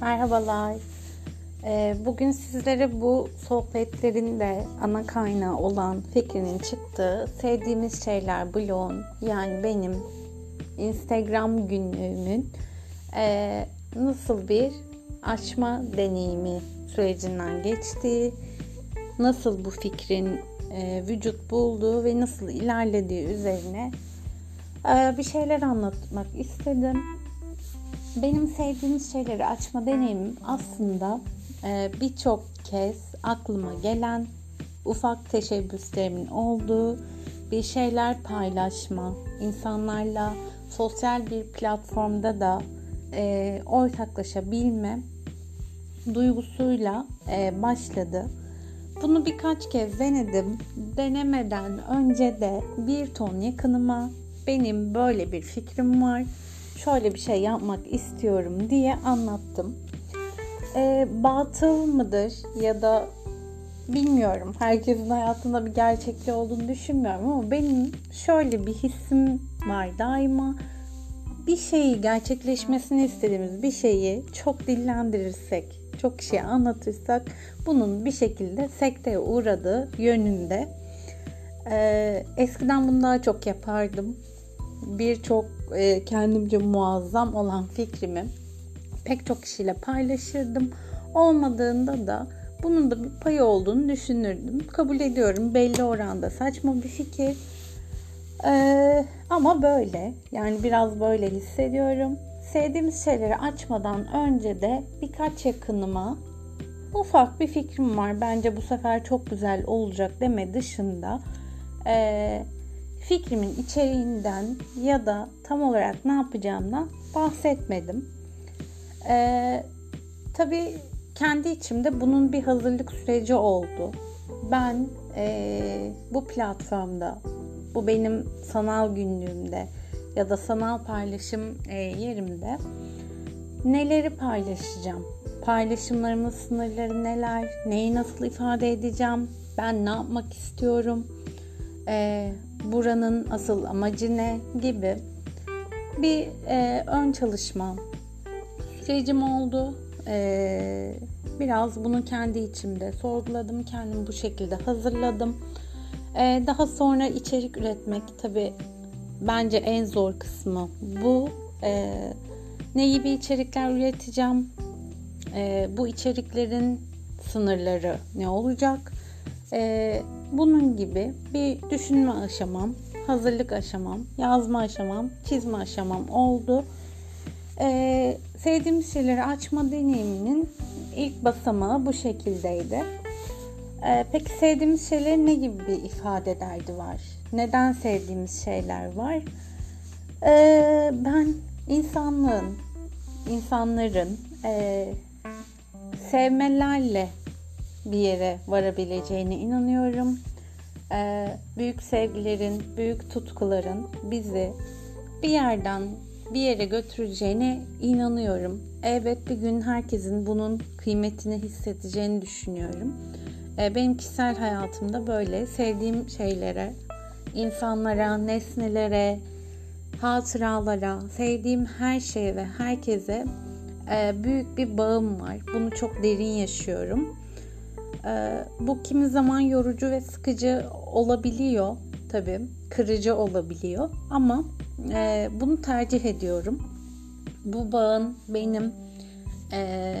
Merhabalar. Ee, Bugün sizlere bu sohbetlerin de ana kaynağı olan fikrinin çıktığı sevdiğimiz şeyler blogun yani benim Instagram günlüğümün e, nasıl bir açma deneyimi sürecinden geçtiği, nasıl bu fikrin e, vücut bulduğu ve nasıl ilerlediği üzerine e, bir şeyler anlatmak istedim. Benim sevdiğimiz şeyleri açma deneyimim aslında e, birçok kez aklıma gelen ufak teşebbüslerimin olduğu bir şeyler paylaşma, insanlarla sosyal bir platformda da e, ortaklaşabilme duygusuyla e, başladı. Bunu birkaç kez denedim. Denemeden önce de bir ton yakınıma benim böyle bir fikrim var şöyle bir şey yapmak istiyorum diye anlattım. E, batıl mıdır ya da bilmiyorum. Herkesin hayatında bir gerçekliği olduğunu düşünmüyorum ama benim şöyle bir hissim var daima. Bir şeyi gerçekleşmesini istediğimiz bir şeyi çok dillendirirsek, çok kişiye anlatırsak bunun bir şekilde sekteye uğradığı yönünde. Ee, eskiden bunu daha çok yapardım birçok e, kendimce muazzam olan fikrimi pek çok kişiyle paylaşırdım. Olmadığında da bunun da bir payı olduğunu düşünürdüm. Kabul ediyorum belli oranda saçma bir fikir. Ee, ama böyle yani biraz böyle hissediyorum. Sevdiğimiz şeyleri açmadan önce de birkaç yakınıma ufak bir fikrim var. Bence bu sefer çok güzel olacak deme dışında. Ee, fikrimin içeriğinden ya da tam olarak ne yapacağımdan bahsetmedim. Ee, tabii kendi içimde bunun bir hazırlık süreci oldu. Ben e, bu platformda, bu benim sanal günlüğümde ya da sanal paylaşım e, yerimde neleri paylaşacağım? Paylaşımlarımın sınırları neler? Neyi nasıl ifade edeceğim? Ben ne yapmak istiyorum? e, buranın asıl amacı ne gibi bir e, ön çalışma sürecim oldu. E, biraz bunu kendi içimde sorguladım. Kendimi bu şekilde hazırladım. E, daha sonra içerik üretmek tabi bence en zor kısmı bu. E, ne gibi içerikler üreteceğim? E, bu içeriklerin sınırları ne olacak? E, bunun gibi bir düşünme aşamam, hazırlık aşamam, yazma aşamam, çizme aşamam oldu. Ee, sevdiğimiz şeyleri açma deneyiminin ilk basamağı bu şekildeydi. Ee, peki sevdiğimiz şeyler ne gibi bir ifade derdi var? Neden sevdiğimiz şeyler var? Ee, ben insanlığın, insanların e, sevmelerle bir yere varabileceğine inanıyorum. Ee, büyük sevgilerin, büyük tutkuların bizi bir yerden bir yere götüreceğine inanıyorum. Evet bir gün herkesin bunun kıymetini hissedeceğini düşünüyorum. Ee, benim kişisel hayatımda böyle sevdiğim şeylere, insanlara, nesnelere, hatıralara, sevdiğim her şeye ve herkese e, büyük bir bağım var. Bunu çok derin yaşıyorum. Ee, bu kimi zaman yorucu ve sıkıcı olabiliyor tabii. Kırıcı olabiliyor ama e, bunu tercih ediyorum. Bu bağın benim e,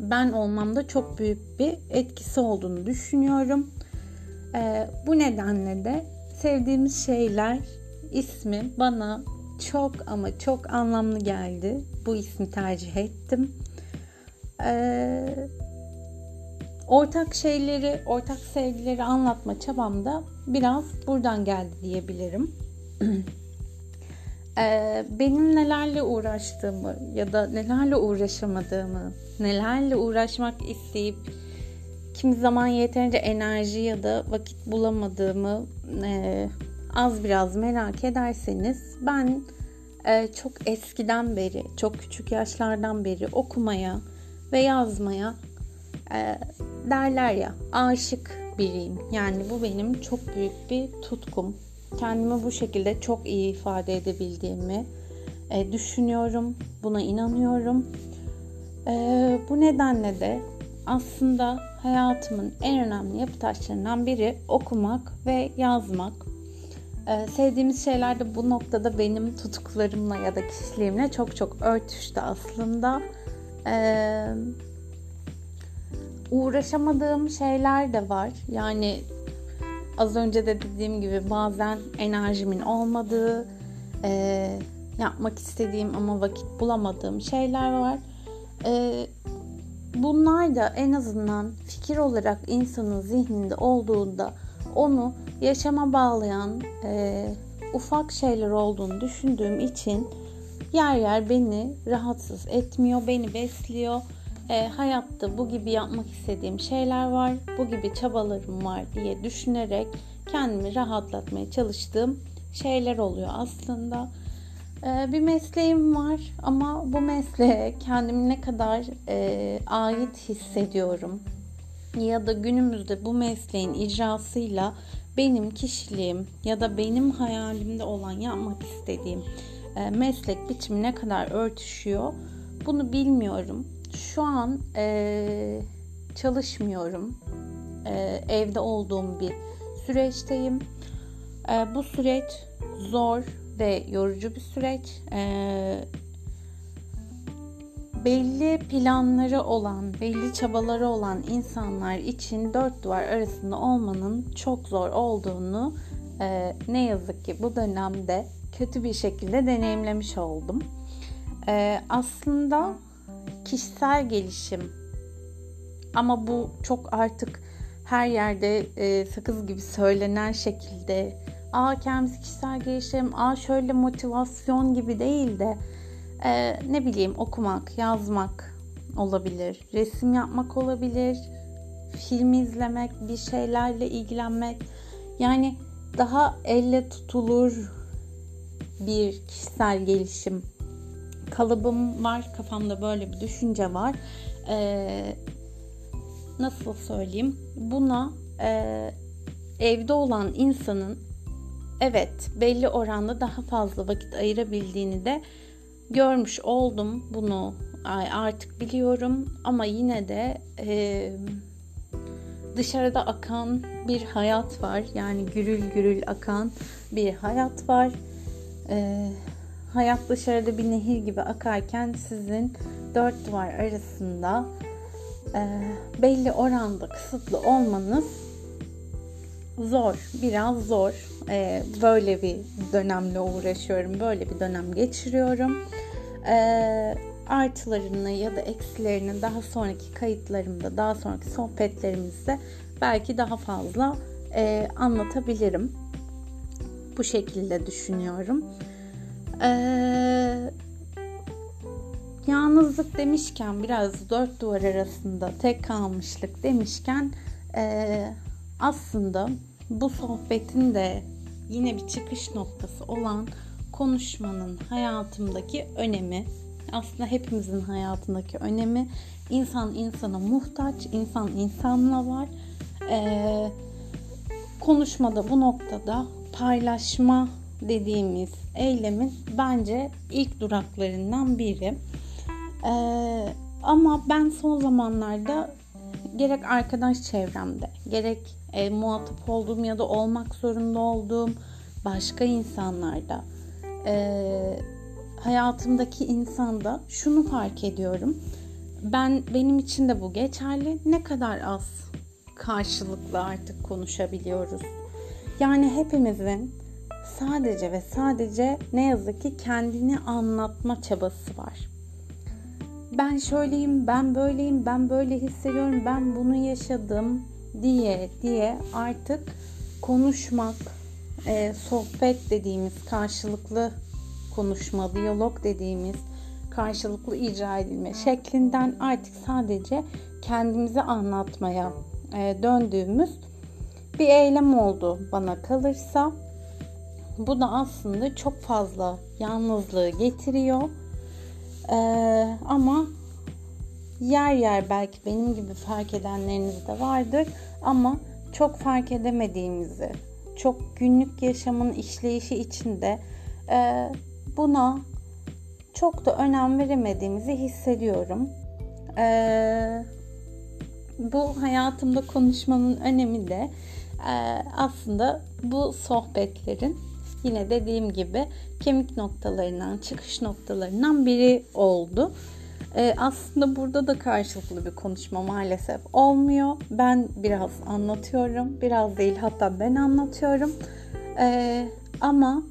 ben olmamda çok büyük bir etkisi olduğunu düşünüyorum. E, bu nedenle de sevdiğimiz şeyler ismi bana çok ama çok anlamlı geldi. Bu ismi tercih ettim. Ee, ortak şeyleri, ortak sevgileri anlatma çabam da biraz buradan geldi diyebilirim. ee, benim nelerle uğraştığımı ya da nelerle uğraşamadığımı, nelerle uğraşmak isteyip kimi zaman yeterince enerji ya da vakit bulamadığımı e, az biraz merak ederseniz ben e, çok eskiden beri, çok küçük yaşlardan beri okumaya ve yazmaya e, derler ya aşık biriyim. Yani bu benim çok büyük bir tutkum. Kendimi bu şekilde çok iyi ifade edebildiğimi e, düşünüyorum. Buna inanıyorum. Ee, bu nedenle de aslında hayatımın en önemli yapı taşlarından biri okumak ve yazmak. Ee, sevdiğimiz şeyler de bu noktada benim tutuklarımla ya da kişiliğimle çok çok örtüştü aslında. Ee, uğraşamadığım şeyler de var. Yani az önce de dediğim gibi bazen enerjimin olmadığı, e, yapmak istediğim ama vakit bulamadığım şeyler var. E, bunlar da en azından fikir olarak insanın zihninde olduğunda onu yaşama bağlayan e, ufak şeyler olduğunu düşündüğüm için yer yer beni rahatsız etmiyor, beni besliyor. E, hayatta bu gibi yapmak istediğim şeyler var, bu gibi çabalarım var diye düşünerek kendimi rahatlatmaya çalıştığım şeyler oluyor aslında. E, bir mesleğim var ama bu mesleğe kendimi ne kadar e, ait hissediyorum ya da günümüzde bu mesleğin icrasıyla benim kişiliğim ya da benim hayalimde olan yapmak istediğim e, meslek biçimi ne kadar örtüşüyor bunu bilmiyorum. Şu an e, çalışmıyorum. E, evde olduğum bir süreçteyim. E, bu süreç zor ve yorucu bir süreç. E, belli planları olan, belli çabaları olan insanlar için dört duvar arasında olmanın çok zor olduğunu e, ne yazık ki bu dönemde kötü bir şekilde deneyimlemiş oldum. E, aslında kişisel gelişim ama bu çok artık her yerde e, sakız gibi söylenen şekilde aa kendisi kişisel gelişim, aa şöyle motivasyon gibi değil de e, ne bileyim okumak, yazmak olabilir, resim yapmak olabilir, film izlemek, bir şeylerle ilgilenmek. Yani daha elle tutulur bir kişisel gelişim kalıbım var. Kafamda böyle bir düşünce var. Ee, nasıl söyleyeyim? Buna e, evde olan insanın evet belli oranda daha fazla vakit ayırabildiğini de görmüş oldum. Bunu artık biliyorum ama yine de e, dışarıda akan bir hayat var. Yani gürül gürül akan bir hayat var. E, hayat dışarıda bir nehir gibi akarken sizin dört duvar arasında e, belli oranda kısıtlı olmanız zor, biraz zor. E, böyle bir dönemle uğraşıyorum, böyle bir dönem geçiriyorum. E, artılarını ya da eksilerini daha sonraki kayıtlarımda, daha sonraki sohbetlerimizde belki daha fazla e, anlatabilirim. Bu şekilde düşünüyorum. Ee, yalnızlık demişken biraz dört duvar arasında tek kalmışlık demişken e, aslında bu sohbetin de yine bir çıkış noktası olan konuşmanın hayatımdaki önemi aslında hepimizin hayatındaki önemi insan insana muhtaç insan insanla var. Ee, konuşmada bu noktada paylaşma dediğimiz eylemin bence ilk duraklarından biri. Ee, ama ben son zamanlarda gerek arkadaş çevremde, gerek e, muhatap olduğum ya da olmak zorunda olduğum başka insanlarda, e, hayatımdaki insanda şunu fark ediyorum. Ben benim için de bu geçerli. Ne kadar az karşılıklı artık konuşabiliyoruz. Yani hepimizin sadece ve sadece ne yazık ki kendini anlatma çabası var. Ben şöyleyim, ben böyleyim, ben böyle hissediyorum, ben bunu yaşadım diye diye artık konuşmak, e, sohbet dediğimiz karşılıklı konuşma, diyalog dediğimiz karşılıklı icra edilme şeklinden artık sadece kendimizi anlatmaya e, döndüğümüz bir eylem oldu bana kalırsa. Bu da aslında çok fazla yalnızlığı getiriyor. Ee, ama yer yer belki benim gibi fark edenleriniz de vardır ama çok fark edemediğimizi, çok günlük yaşamın işleyişi içinde e, buna çok da önem veremediğimizi hissediyorum. Ee, bu hayatımda konuşmanın önemi de e, aslında bu sohbetlerin yine dediğim gibi kemik noktalarından, çıkış noktalarından biri oldu. Ee, aslında burada da karşılıklı bir konuşma maalesef olmuyor. Ben biraz anlatıyorum, biraz değil hatta ben anlatıyorum. Ee, ama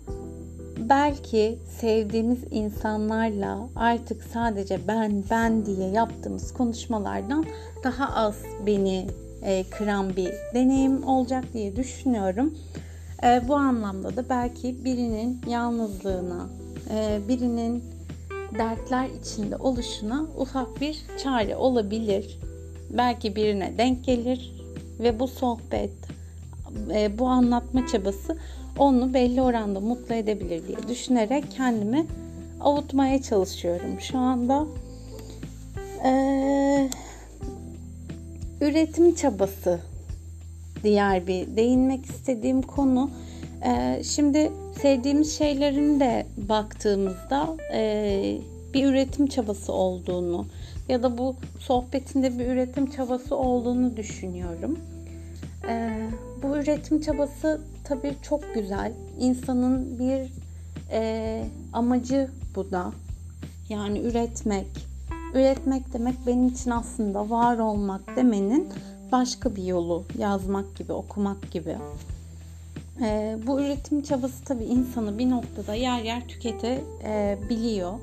belki sevdiğimiz insanlarla artık sadece ben ben diye yaptığımız konuşmalardan daha az beni e, kıran bir deneyim olacak diye düşünüyorum. E, bu anlamda da belki birinin yalnızlığına, e, birinin dertler içinde oluşuna ufak bir çare olabilir. Belki birine denk gelir ve bu sohbet, e, bu anlatma çabası onu belli oranda mutlu edebilir diye düşünerek kendimi avutmaya çalışıyorum şu anda. Ee, üretim çabası diğer bir değinmek istediğim konu. Ee, şimdi sevdiğimiz şeylerin de baktığımızda e, bir üretim çabası olduğunu ya da bu sohbetinde bir üretim çabası olduğunu düşünüyorum. Ee, bu üretim çabası tabii çok güzel. İnsanın bir e, amacı bu da. Yani üretmek. Üretmek demek benim için aslında var olmak demenin başka bir yolu. Yazmak gibi, okumak gibi. E, bu üretim çabası tabii insanı bir noktada yer yer tüketebiliyor.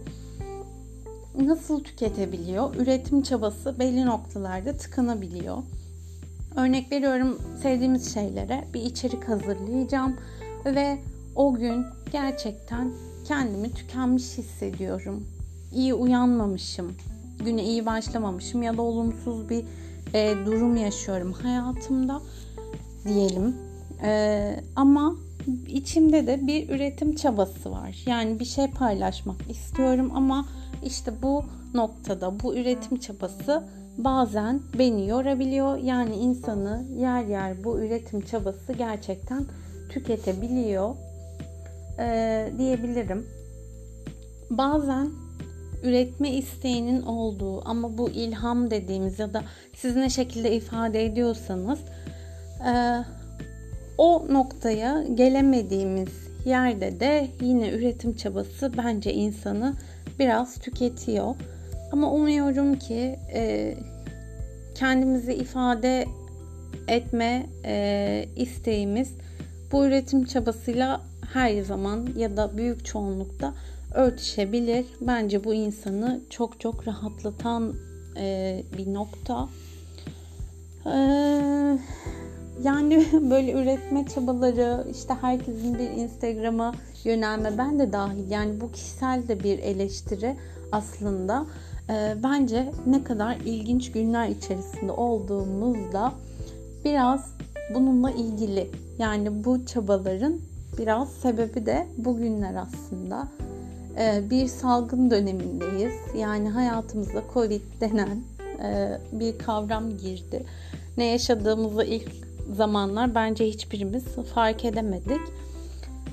Nasıl tüketebiliyor? Üretim çabası belli noktalarda tıkanabiliyor. Örnek veriyorum sevdiğimiz şeylere bir içerik hazırlayacağım ve o gün gerçekten kendimi tükenmiş hissediyorum. İyi uyanmamışım, güne iyi başlamamışım ya da olumsuz bir e, durum yaşıyorum hayatımda diyelim. E, ama içimde de bir üretim çabası var. Yani bir şey paylaşmak istiyorum ama işte bu noktada bu üretim çabası bazen beni yorabiliyor. Yani insanı yer yer bu üretim çabası gerçekten tüketebiliyor ee, diyebilirim. Bazen üretme isteğinin olduğu ama bu ilham dediğimiz ya da siz ne şekilde ifade ediyorsanız e, o noktaya gelemediğimiz yerde de yine üretim çabası bence insanı biraz tüketiyor. Ama umuyorum ki e, kendimizi ifade etme e, isteğimiz bu üretim çabasıyla her zaman ya da büyük çoğunlukta örtüşebilir. Bence bu insanı çok çok rahatlatan e, bir nokta. E, yani böyle üretme çabaları, işte herkesin bir Instagram'a yönelme ben de dahil. Yani bu kişisel de bir eleştiri aslında. E, bence ne kadar ilginç günler içerisinde olduğumuzda biraz bununla ilgili. Yani bu çabaların biraz sebebi de bugünler aslında. E, bir salgın dönemindeyiz. Yani hayatımıza Covid denen e, bir kavram girdi. Ne yaşadığımızı ilk zamanlar bence hiçbirimiz fark edemedik.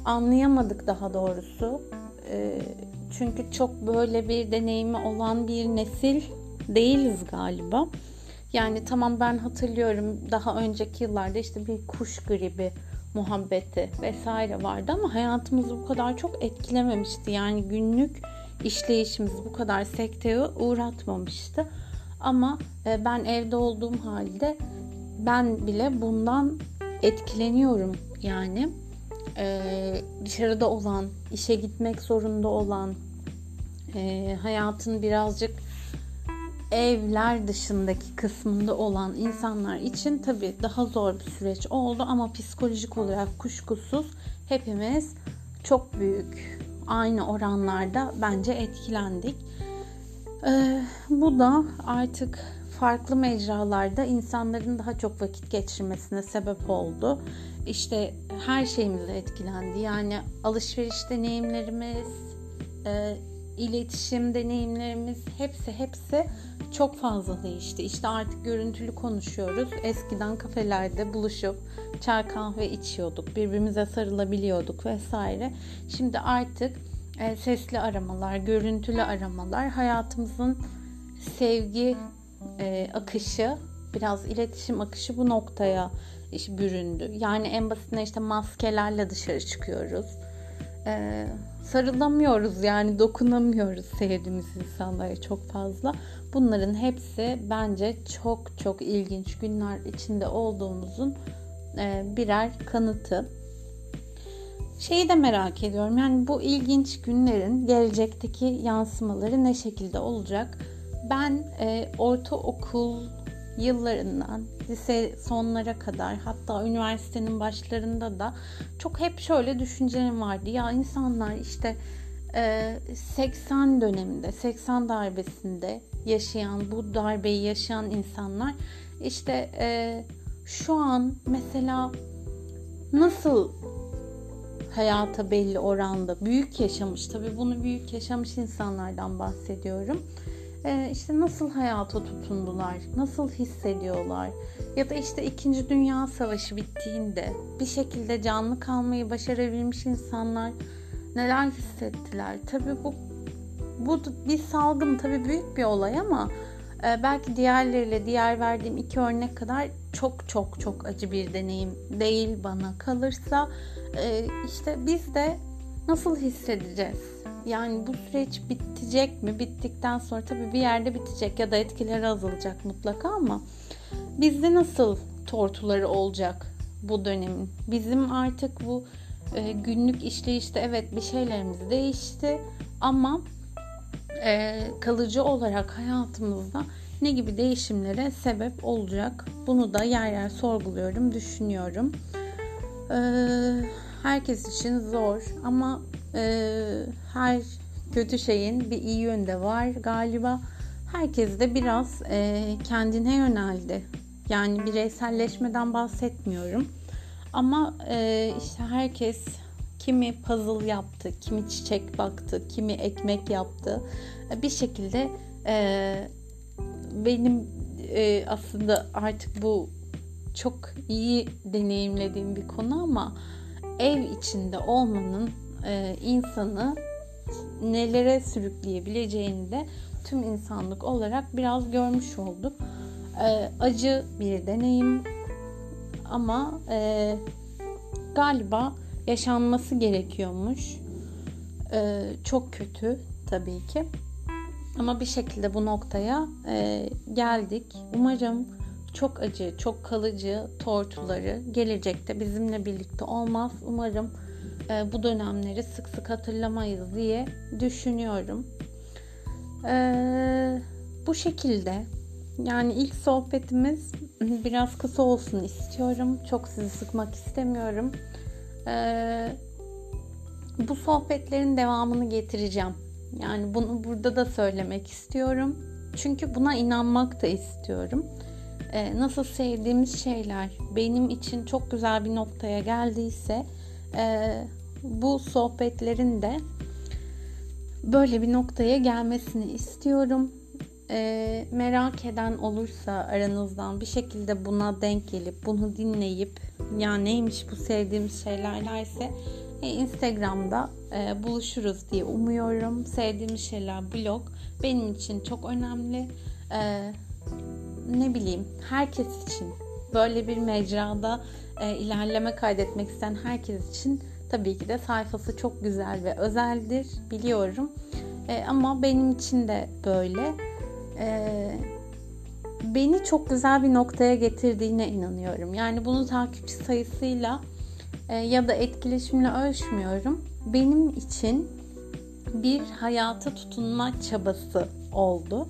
Anlayamadık daha doğrusu. E, çünkü çok böyle bir deneyimi olan bir nesil değiliz galiba. Yani tamam ben hatırlıyorum daha önceki yıllarda işte bir kuş gribi muhabbeti vesaire vardı ama hayatımızı bu kadar çok etkilememişti. Yani günlük işleyişimizi bu kadar sekteye uğratmamıştı. Ama e, ben evde olduğum halde ben bile bundan etkileniyorum yani. Ee, dışarıda olan, işe gitmek zorunda olan, e, hayatın birazcık evler dışındaki kısmında olan insanlar için tabii daha zor bir süreç oldu ama psikolojik olarak kuşkusuz hepimiz çok büyük aynı oranlarda bence etkilendik. Ee, bu da artık farklı mecralarda insanların daha çok vakit geçirmesine sebep oldu. İşte her şeyimiz etkilendi. Yani alışveriş deneyimlerimiz, e, iletişim deneyimlerimiz hepsi hepsi çok fazla değişti. İşte artık görüntülü konuşuyoruz. Eskiden kafelerde buluşup çay kahve içiyorduk. Birbirimize sarılabiliyorduk vesaire. Şimdi artık e, sesli aramalar, görüntülü aramalar hayatımızın sevgi e, akışı, biraz iletişim akışı bu noktaya büründü. Yani en basitinden işte maskelerle dışarı çıkıyoruz. Ee, sarılamıyoruz yani dokunamıyoruz sevdiğimiz insanlara çok fazla. Bunların hepsi bence çok çok ilginç günler içinde olduğumuzun e, birer kanıtı. Şeyi de merak ediyorum. Yani bu ilginç günlerin gelecekteki yansımaları ne şekilde olacak? Ben e, ortaokul yıllarından lise sonlara kadar hatta üniversitenin başlarında da çok hep şöyle düşüncelerim vardı. Ya insanlar işte 80 döneminde, 80 darbesinde yaşayan, bu darbeyi yaşayan insanlar işte şu an mesela nasıl hayata belli oranda büyük yaşamış tabi bunu büyük yaşamış insanlardan bahsediyorum e, işte nasıl hayata tutundular nasıl hissediyorlar ya da işte 2. Dünya Savaşı bittiğinde bir şekilde canlı kalmayı başarabilmiş insanlar neler hissettiler tabi bu bu bir salgın tabi büyük bir olay ama e, belki diğerleriyle diğer verdiğim iki örnek kadar çok çok çok acı bir deneyim değil bana kalırsa e, işte biz de nasıl hissedeceğiz? Yani bu süreç bitecek mi? Bittikten sonra tabii bir yerde bitecek ya da etkileri azalacak mutlaka ama bizde nasıl tortuları olacak bu dönemin? Bizim artık bu e, günlük işleyişte evet bir şeylerimiz değişti ama e, kalıcı olarak hayatımızda ne gibi değişimlere sebep olacak? Bunu da yer yer sorguluyorum, düşünüyorum. E, herkes için zor ama her kötü şeyin bir iyi yönde var galiba. Herkes de biraz e, kendine yöneldi. Yani bireyselleşmeden bahsetmiyorum. Ama e, işte herkes kimi puzzle yaptı, kimi çiçek baktı, kimi ekmek yaptı. Bir şekilde e, benim e, aslında artık bu çok iyi deneyimlediğim bir konu ama ev içinde olmanın e, insanı nelere sürükleyebileceğini de tüm insanlık olarak biraz görmüş olduk. E, acı bir deneyim ama e, galiba yaşanması gerekiyormuş. E, çok kötü tabii ki. Ama bir şekilde bu noktaya geldik. Umarım çok acı, çok kalıcı tortuları gelecekte bizimle birlikte olmaz. Umarım e, bu dönemleri sık sık hatırlamayız diye düşünüyorum. E, bu şekilde yani ilk sohbetimiz biraz kısa olsun istiyorum. Çok sizi sıkmak istemiyorum. E, bu sohbetlerin devamını getireceğim. Yani bunu burada da söylemek istiyorum. Çünkü buna inanmak da istiyorum. Ee, nasıl sevdiğimiz şeyler benim için çok güzel bir noktaya geldiyse e, bu sohbetlerin de böyle bir noktaya gelmesini istiyorum. E, merak eden olursa aranızdan bir şekilde buna denk gelip bunu dinleyip ya neymiş bu sevdiğimiz şeylerlerse e, Instagram'da e, buluşuruz diye umuyorum. Sevdiğimiz şeyler blog benim için çok önemli. E, ne bileyim herkes için böyle bir mecrada e, ilerleme kaydetmek isteyen herkes için tabii ki de sayfası çok güzel ve özeldir biliyorum. E, ama benim için de böyle. E, beni çok güzel bir noktaya getirdiğine inanıyorum. Yani bunu takipçi sayısıyla e, ya da etkileşimle ölçmüyorum. Benim için bir hayata tutunma çabası oldu.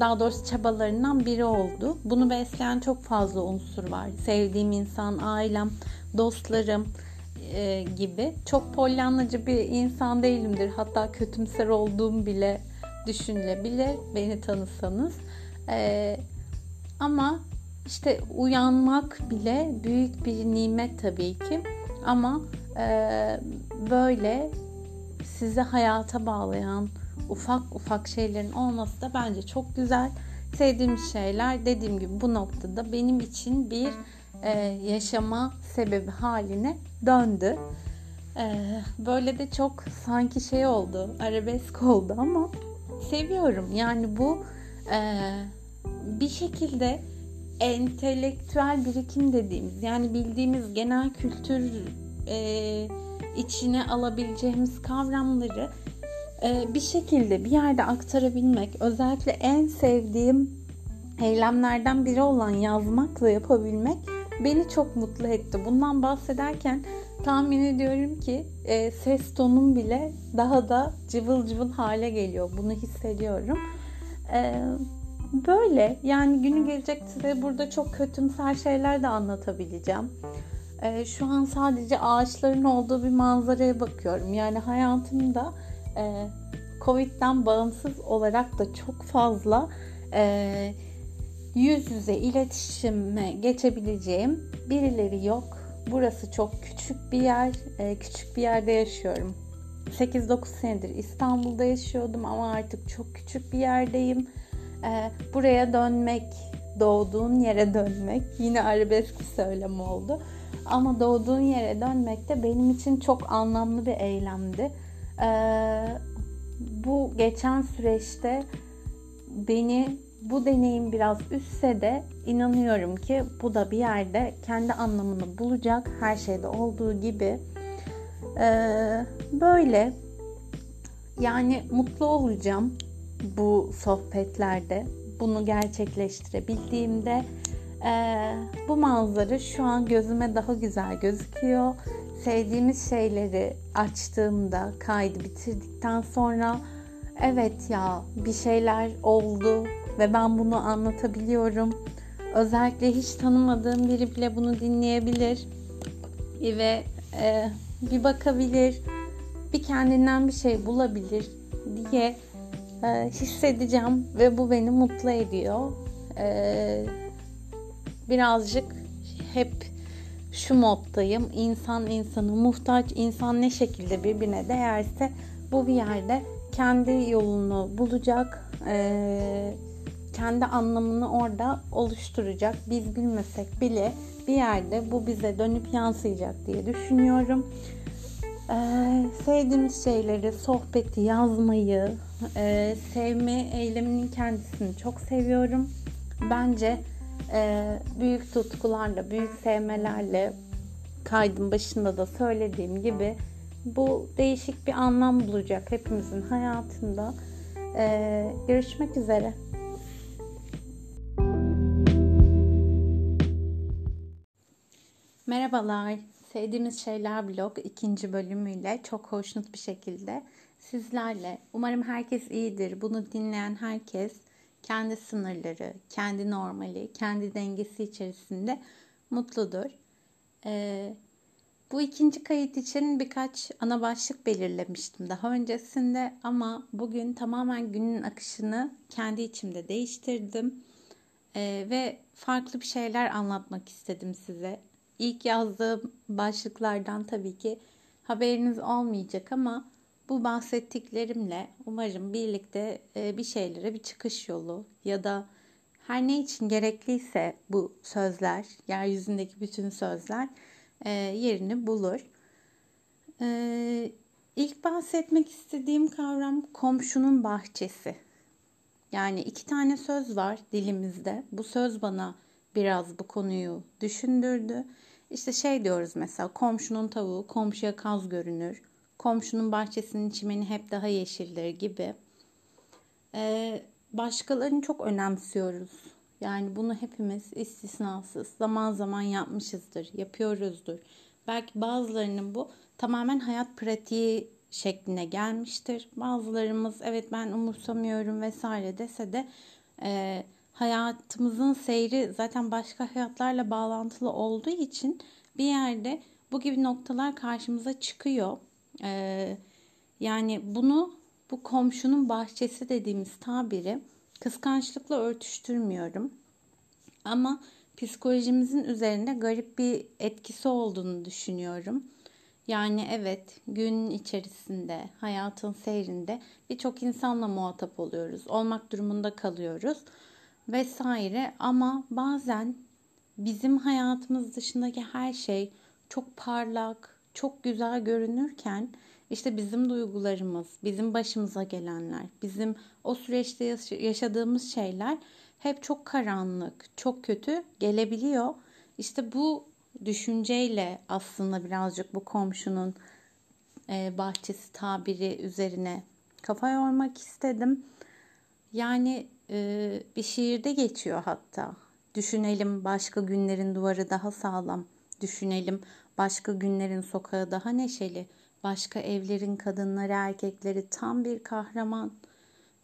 Daha doğrusu çabalarından biri oldu. Bunu besleyen çok fazla unsur var. Sevdiğim insan, ailem, dostlarım e, gibi. Çok polyanlacı bir insan değilimdir. Hatta kötümser olduğum bile düşünülebilir beni tanısanız. E, ama işte uyanmak bile büyük bir nimet tabii ki. Ama e, böyle sizi hayata bağlayan ufak ufak şeylerin olması da bence çok güzel. Sevdiğim şeyler dediğim gibi bu noktada benim için bir e, yaşama sebebi haline döndü. E, böyle de çok sanki şey oldu, arabesk oldu ama seviyorum. Yani bu Ee, bir şekilde entelektüel birikim dediğimiz yani bildiğimiz genel kültür e, içine alabileceğimiz kavramları e, bir şekilde bir yerde aktarabilmek özellikle en sevdiğim eylemlerden biri olan yazmakla yapabilmek beni çok mutlu etti. Bundan bahsederken tahmin ediyorum ki e, ses tonum bile daha da cıvıl cıvıl hale geliyor. Bunu hissediyorum. E, böyle yani günü gelecek size burada çok kötümser şeyler de anlatabileceğim. E, şu an sadece ağaçların olduğu bir manzaraya bakıyorum. Yani hayatımda e, Covid'den bağımsız olarak da çok fazla e, yüz yüze iletişime geçebileceğim birileri yok. Burası çok küçük bir yer. E, küçük bir yerde yaşıyorum. 8-9 senedir İstanbul'da yaşıyordum ama artık çok küçük bir yerdeyim. E, buraya dönmek, doğduğun yere dönmek yine arabesk söylem oldu. Ama doğduğun yere dönmek de benim için çok anlamlı bir eylemdi. E, bu geçen süreçte beni bu deneyim biraz üstse de inanıyorum ki bu da bir yerde kendi anlamını bulacak her şeyde olduğu gibi. Ee, böyle yani mutlu olacağım bu sohbetlerde bunu gerçekleştirebildiğimde e, bu manzara şu an gözüme daha güzel gözüküyor. Sevdiğimiz şeyleri açtığımda kaydı bitirdikten sonra evet ya bir şeyler oldu ve ben bunu anlatabiliyorum. Özellikle hiç tanımadığım biri bile bunu dinleyebilir ve e, bir bakabilir, bir kendinden bir şey bulabilir diye e, hissedeceğim ve bu beni mutlu ediyor. E, birazcık hep şu moddayım. İnsan insanı muhtaç, insan ne şekilde birbirine değerse bu bir yerde kendi yolunu bulacak. Ee, kendi anlamını orada oluşturacak. Biz bilmesek bile bir yerde bu bize dönüp yansıyacak diye düşünüyorum. Ee, sevdiğimiz şeyleri, sohbeti, yazmayı, e, sevme eyleminin kendisini çok seviyorum. Bence e, büyük tutkularla, büyük sevmelerle kaydın başında da söylediğim gibi bu değişik bir anlam bulacak hepimizin hayatında. Ee, görüşmek üzere. Merhabalar. Sevdiğimiz Şeyler blog ikinci bölümüyle çok hoşnut bir şekilde sizlerle. Umarım herkes iyidir. Bunu dinleyen herkes kendi sınırları, kendi normali, kendi dengesi içerisinde mutludur. Ee, bu ikinci kayıt için birkaç ana başlık belirlemiştim daha öncesinde ama bugün tamamen günün akışını kendi içimde değiştirdim ee, ve farklı bir şeyler anlatmak istedim size. İlk yazdığım başlıklardan tabii ki haberiniz olmayacak ama bu bahsettiklerimle umarım birlikte e, bir şeylere bir çıkış yolu ya da her ne için gerekliyse bu sözler, yeryüzündeki bütün sözler e, yerini bulur. E, ilk bahsetmek istediğim kavram komşunun bahçesi. Yani iki tane söz var dilimizde. Bu söz bana biraz bu konuyu düşündürdü. İşte şey diyoruz mesela komşunun tavuğu komşuya kaz görünür. Komşunun bahçesinin çimeni hep daha yeşildir gibi. Ee, başkalarını çok önemsiyoruz. Yani bunu hepimiz istisnasız zaman zaman yapmışızdır, yapıyoruzdur. Belki bazılarının bu tamamen hayat pratiği şekline gelmiştir. Bazılarımız evet ben umursamıyorum vesaire dese de e, hayatımızın seyri zaten başka hayatlarla bağlantılı olduğu için bir yerde bu gibi noktalar karşımıza çıkıyor. E, yani bunu bu komşunun bahçesi dediğimiz tabiri kıskançlıkla örtüştürmüyorum. Ama psikolojimizin üzerinde garip bir etkisi olduğunu düşünüyorum. Yani evet gün içerisinde, hayatın seyrinde birçok insanla muhatap oluyoruz. Olmak durumunda kalıyoruz vesaire ama bazen bizim hayatımız dışındaki her şey çok parlak, çok güzel görünürken İşte bizim duygularımız, bizim başımıza gelenler, bizim o süreçte yaşadığımız şeyler hep çok karanlık, çok kötü gelebiliyor. İşte bu düşünceyle aslında birazcık bu komşunun e, bahçesi tabiri üzerine kafa yormak istedim. Yani e, bir şiirde geçiyor hatta. Düşünelim başka günlerin duvarı daha sağlam. Düşünelim başka günlerin sokağı daha neşeli. Başka evlerin kadınları erkekleri tam bir kahraman.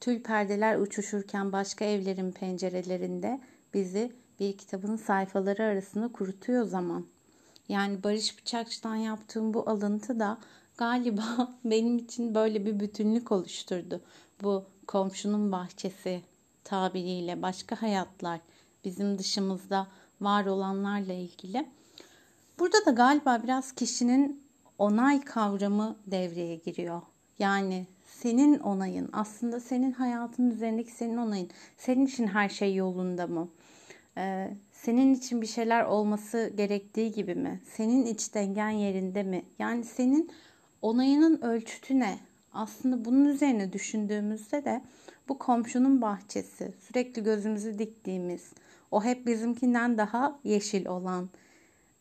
Tül perdeler uçuşurken başka evlerin pencerelerinde bizi bir kitabın sayfaları arasında kurutuyor zaman. Yani Barış Bıçakçı'dan yaptığım bu alıntı da galiba benim için böyle bir bütünlük oluşturdu. Bu komşunun bahçesi tabiriyle başka hayatlar bizim dışımızda var olanlarla ilgili. Burada da galiba biraz kişinin onay kavramı devreye giriyor. Yani senin onayın aslında senin hayatın üzerindeki senin onayın. Senin için her şey yolunda mı? Ee, senin için bir şeyler olması gerektiği gibi mi? Senin iç dengen yerinde mi? Yani senin onayının ölçütü ne? Aslında bunun üzerine düşündüğümüzde de bu komşunun bahçesi, sürekli gözümüzü diktiğimiz, o hep bizimkinden daha yeşil olan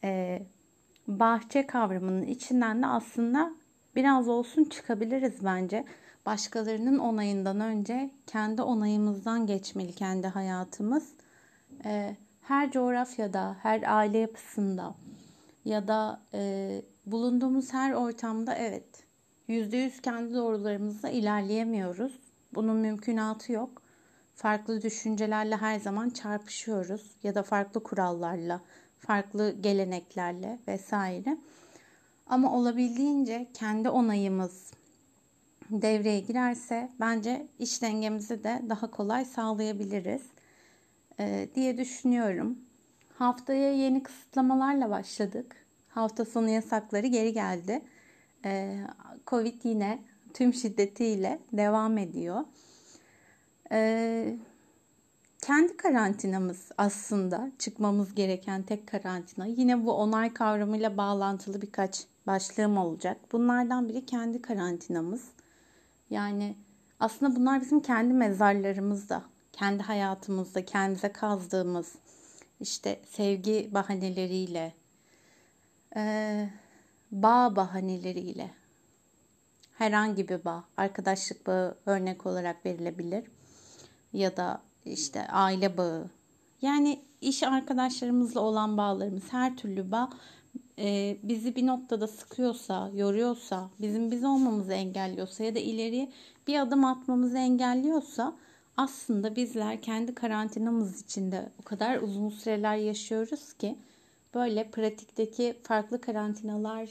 e, bahçe kavramının içinden de aslında biraz olsun çıkabiliriz bence. Başkalarının onayından önce kendi onayımızdan geçmeli kendi hayatımız. E, her coğrafyada, her aile yapısında ya da e, bulunduğumuz her ortamda evet yüzde yüz kendi doğrularımızla ilerleyemiyoruz. Bunun mümkünatı yok. Farklı düşüncelerle her zaman çarpışıyoruz ya da farklı kurallarla, farklı geleneklerle vesaire. Ama olabildiğince kendi onayımız devreye girerse bence iş dengemizi de daha kolay sağlayabiliriz e, diye düşünüyorum. Haftaya yeni kısıtlamalarla başladık. Hafta sonu yasakları geri geldi. E, Covid yine tüm şiddetiyle devam ediyor. Kendi karantinamız aslında çıkmamız gereken tek karantina. Yine bu onay kavramıyla bağlantılı birkaç başlığım olacak. Bunlardan biri kendi karantinamız. Yani aslında bunlar bizim kendi mezarlarımızda, kendi hayatımızda, kendimize kazdığımız işte sevgi bahaneleriyle, bağ bahaneleriyle, herhangi bir bağ, arkadaşlık bağı örnek olarak verilebilir ya da işte aile bağı. Yani iş arkadaşlarımızla olan bağlarımız, her türlü bağ e, bizi bir noktada sıkıyorsa, yoruyorsa, bizim biz olmamızı engelliyorsa ya da ileriye bir adım atmamızı engelliyorsa aslında bizler kendi karantinamız içinde o kadar uzun süreler yaşıyoruz ki böyle pratikteki farklı karantinalar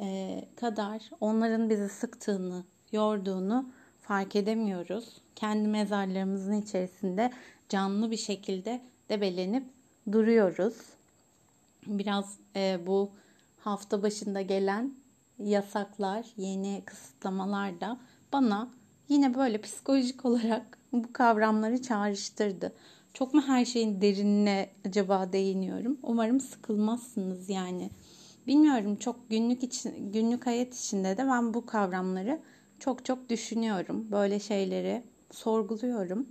e, kadar onların bizi sıktığını, yorduğunu fark edemiyoruz. Kendi mezarlarımızın içerisinde canlı bir şekilde debelenip duruyoruz. Biraz e, bu hafta başında gelen yasaklar, yeni kısıtlamalar da bana yine böyle psikolojik olarak bu kavramları çağrıştırdı. Çok mu her şeyin derinine acaba değiniyorum? Umarım sıkılmazsınız yani. Bilmiyorum çok günlük için günlük hayat içinde de ben bu kavramları çok çok düşünüyorum. Böyle şeyleri sorguluyorum.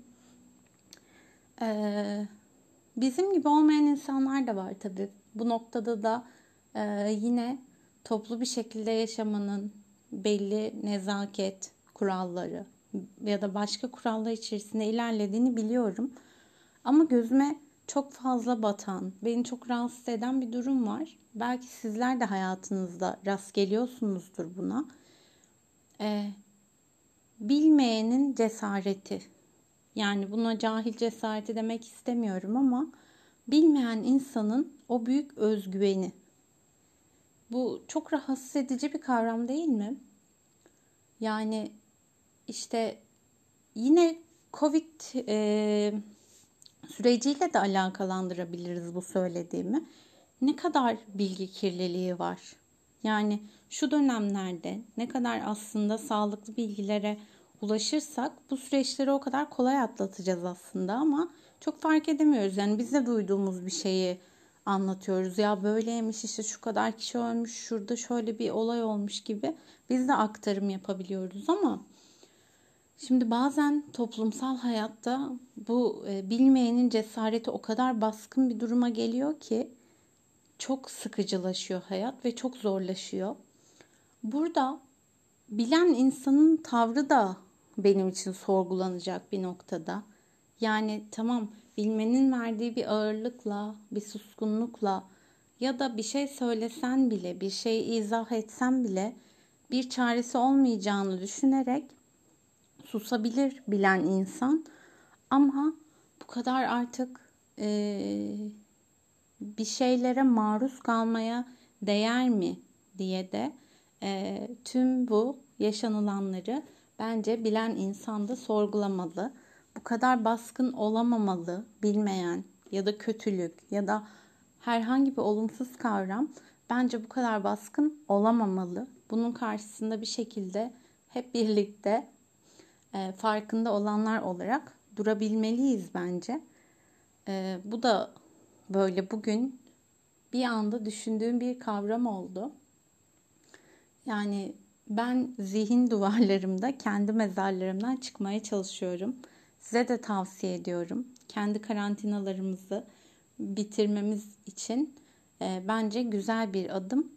Ee, bizim gibi olmayan insanlar da var tabii. Bu noktada da e, yine toplu bir şekilde yaşamanın belli nezaket kuralları ya da başka kurallar içerisinde ilerlediğini biliyorum. Ama gözüme çok fazla batan, beni çok rahatsız eden bir durum var. Belki sizler de hayatınızda rast geliyorsunuzdur buna. Ee, bilmeyenin cesareti. Yani buna cahil cesareti demek istemiyorum ama bilmeyen insanın o büyük özgüveni. Bu çok rahatsız edici bir kavram değil mi? Yani işte yine Covid e, süreciyle de alakalandırabiliriz bu söylediğimi. Ne kadar bilgi kirliliği var? Yani şu dönemlerde ne kadar aslında sağlıklı bilgilere ulaşırsak bu süreçleri o kadar kolay atlatacağız aslında ama çok fark edemiyoruz. Yani biz de duyduğumuz bir şeyi anlatıyoruz. Ya böyleymiş işte şu kadar kişi ölmüş, şurada şöyle bir olay olmuş gibi biz de aktarım yapabiliyoruz ama şimdi bazen toplumsal hayatta bu e, bilmeyenin cesareti o kadar baskın bir duruma geliyor ki çok sıkıcılaşıyor hayat ve çok zorlaşıyor. Burada bilen insanın tavrı da benim için sorgulanacak bir noktada. Yani tamam bilmenin verdiği bir ağırlıkla, bir suskunlukla ya da bir şey söylesen bile, bir şey izah etsen bile bir çaresi olmayacağını düşünerek susabilir bilen insan. Ama bu kadar artık e, bir şeylere maruz kalmaya değer mi diye de e, tüm bu yaşanılanları bence bilen insan da sorgulamalı. Bu kadar baskın olamamalı bilmeyen ya da kötülük ya da herhangi bir olumsuz kavram bence bu kadar baskın olamamalı. Bunun karşısında bir şekilde hep birlikte e, farkında olanlar olarak durabilmeliyiz bence. E, bu da böyle bugün bir anda düşündüğüm bir kavram oldu. Yani ben zihin duvarlarımda kendi mezarlarımdan çıkmaya çalışıyorum. Size de tavsiye ediyorum. Kendi karantinalarımızı bitirmemiz için e, bence güzel bir adım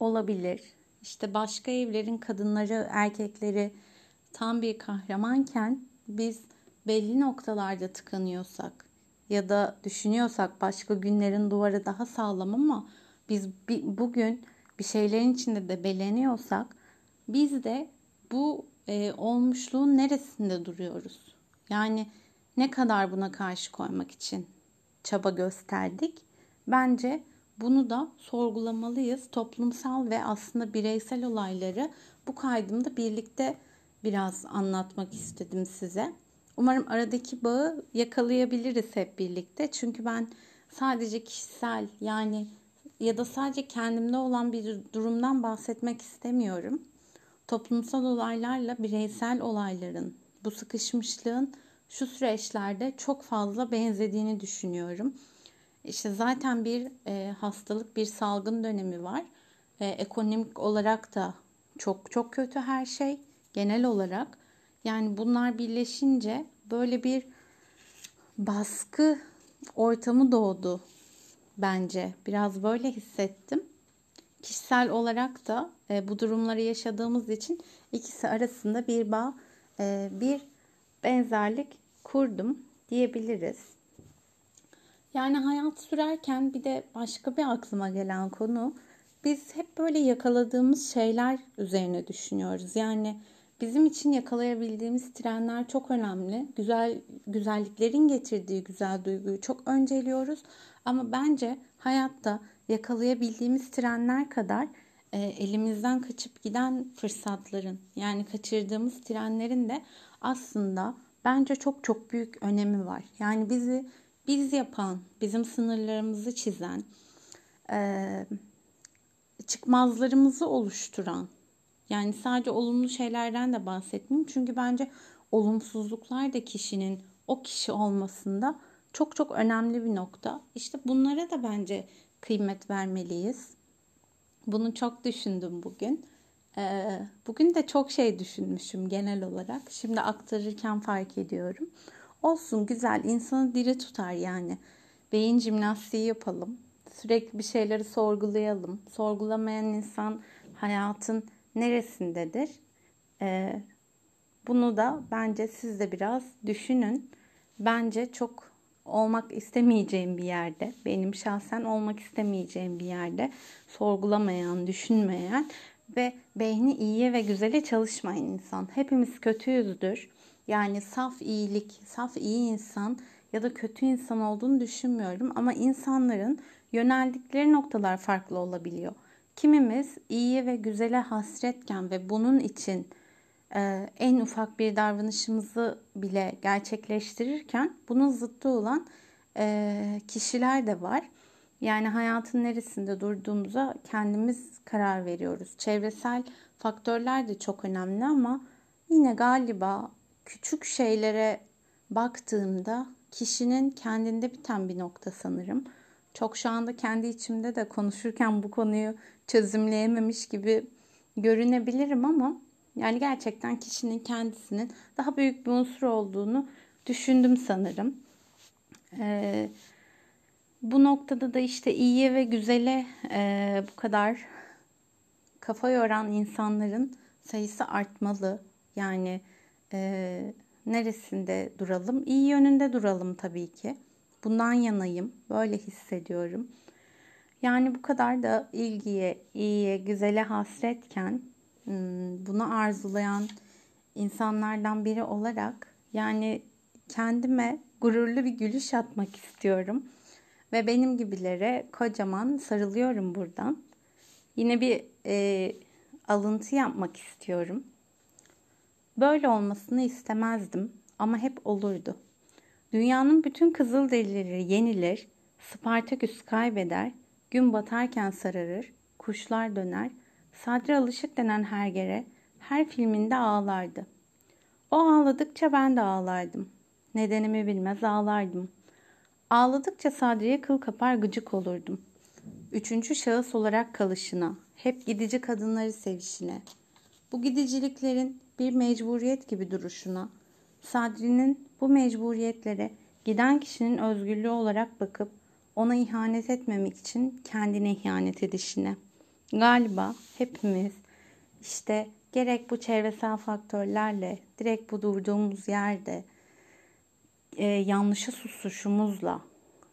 olabilir. İşte başka evlerin kadınları, erkekleri tam bir kahramanken biz belli noktalarda tıkanıyorsak ya da düşünüyorsak başka günlerin duvarı daha sağlam ama biz bugün bir şeylerin içinde de beleniyorsak biz de bu e, olmuşluğun neresinde duruyoruz? Yani ne kadar buna karşı koymak için çaba gösterdik? Bence bunu da sorgulamalıyız. Toplumsal ve aslında bireysel olayları bu kaydımda birlikte biraz anlatmak istedim size. Umarım aradaki bağı yakalayabiliriz hep birlikte. Çünkü ben sadece kişisel yani ya da sadece kendimde olan bir durumdan bahsetmek istemiyorum. Toplumsal olaylarla bireysel olayların, bu sıkışmışlığın şu süreçlerde çok fazla benzediğini düşünüyorum. İşte zaten bir e, hastalık, bir salgın dönemi var. E, ekonomik olarak da çok çok kötü her şey genel olarak. Yani bunlar birleşince böyle bir baskı ortamı doğdu bence. Biraz böyle hissettim. Kişisel olarak da e, bu durumları yaşadığımız için ikisi arasında bir bağ, e, bir benzerlik kurdum diyebiliriz. Yani hayat sürerken bir de başka bir aklıma gelen konu biz hep böyle yakaladığımız şeyler üzerine düşünüyoruz. Yani bizim için yakalayabildiğimiz trenler çok önemli. Güzel güzelliklerin getirdiği güzel duyguyu çok önceliyoruz. Ama bence hayatta yakalayabildiğimiz trenler kadar e, elimizden kaçıp giden fırsatların yani kaçırdığımız trenlerin de aslında bence çok çok büyük önemi var. Yani bizi biz yapan, bizim sınırlarımızı çizen, e, çıkmazlarımızı oluşturan yani sadece olumlu şeylerden de bahsetmeyeyim. Çünkü bence olumsuzluklar da kişinin o kişi olmasında çok çok önemli bir nokta. İşte bunlara da bence kıymet vermeliyiz. Bunu çok düşündüm bugün. Ee, bugün de çok şey düşünmüşüm genel olarak. Şimdi aktarırken fark ediyorum. Olsun güzel insanı diri tutar yani. Beyin jimnastiği yapalım. Sürekli bir şeyleri sorgulayalım. Sorgulamayan insan hayatın neresindedir? Ee, bunu da bence siz de biraz düşünün. Bence çok olmak istemeyeceğim bir yerde, benim şahsen olmak istemeyeceğim bir yerde sorgulamayan, düşünmeyen ve beyni iyiye ve güzele çalışmayan insan. Hepimiz kötüyüzdür. Yani saf iyilik, saf iyi insan ya da kötü insan olduğunu düşünmüyorum ama insanların yöneldikleri noktalar farklı olabiliyor. Kimimiz iyiye ve güzele hasretken ve bunun için e, en ufak bir davranışımızı bile gerçekleştirirken bunun zıttı olan e, kişiler de var. Yani hayatın neresinde durduğumuza kendimiz karar veriyoruz. Çevresel faktörler de çok önemli ama yine galiba küçük şeylere baktığımda kişinin kendinde biten bir nokta sanırım. Çok şu anda kendi içimde de konuşurken bu konuyu çözümleyememiş gibi görünebilirim ama yani gerçekten kişinin kendisinin daha büyük bir unsur olduğunu düşündüm sanırım. Ee, bu noktada da işte iyiye ve güzele e, bu kadar kafa yoran insanların sayısı artmalı. Yani e, neresinde duralım? İyi yönünde duralım tabii ki. Bundan yanayım. Böyle hissediyorum. Yani bu kadar da ilgiye, iyiye, güzele hasretken bunu arzulayan insanlardan biri olarak yani kendime gururlu bir gülüş atmak istiyorum. Ve benim gibilere kocaman sarılıyorum buradan. Yine bir e, alıntı yapmak istiyorum. Böyle olmasını istemezdim ama hep olurdu. Dünyanın bütün kızıl derileri yenilir, Spartaküs kaybeder, gün batarken sararır, kuşlar döner, Sadri Alışık denen hergere her filminde ağlardı. O ağladıkça ben de ağlardım. Nedenimi bilmez ağlardım. Ağladıkça Sadri'ye kıl kapar gıcık olurdum. Üçüncü şahıs olarak kalışına, hep gidici kadınları sevişine, bu gidiciliklerin bir mecburiyet gibi duruşuna, Sadri'nin bu mecburiyetlere giden kişinin özgürlüğü olarak bakıp ona ihanet etmemek için kendine ihanet edişine. Galiba hepimiz işte gerek bu çevresel faktörlerle, direkt bu durduğumuz yerde e, yanlışı susuşumuzla,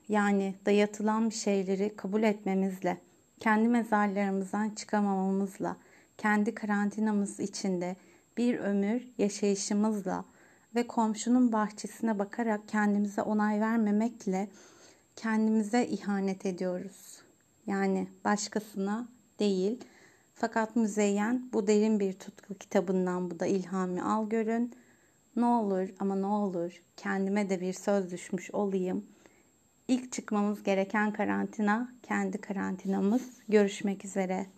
yani dayatılan bir şeyleri kabul etmemizle, kendi mezarlarımızdan çıkamamamızla, kendi karantinamız içinde bir ömür yaşayışımızla ve komşunun bahçesine bakarak kendimize onay vermemekle kendimize ihanet ediyoruz. Yani başkasına değil. Fakat Müzeyyen bu derin bir tutku kitabından bu da ilhami al görün. Ne olur ama ne olur kendime de bir söz düşmüş olayım. İlk çıkmamız gereken karantina kendi karantinamız. Görüşmek üzere.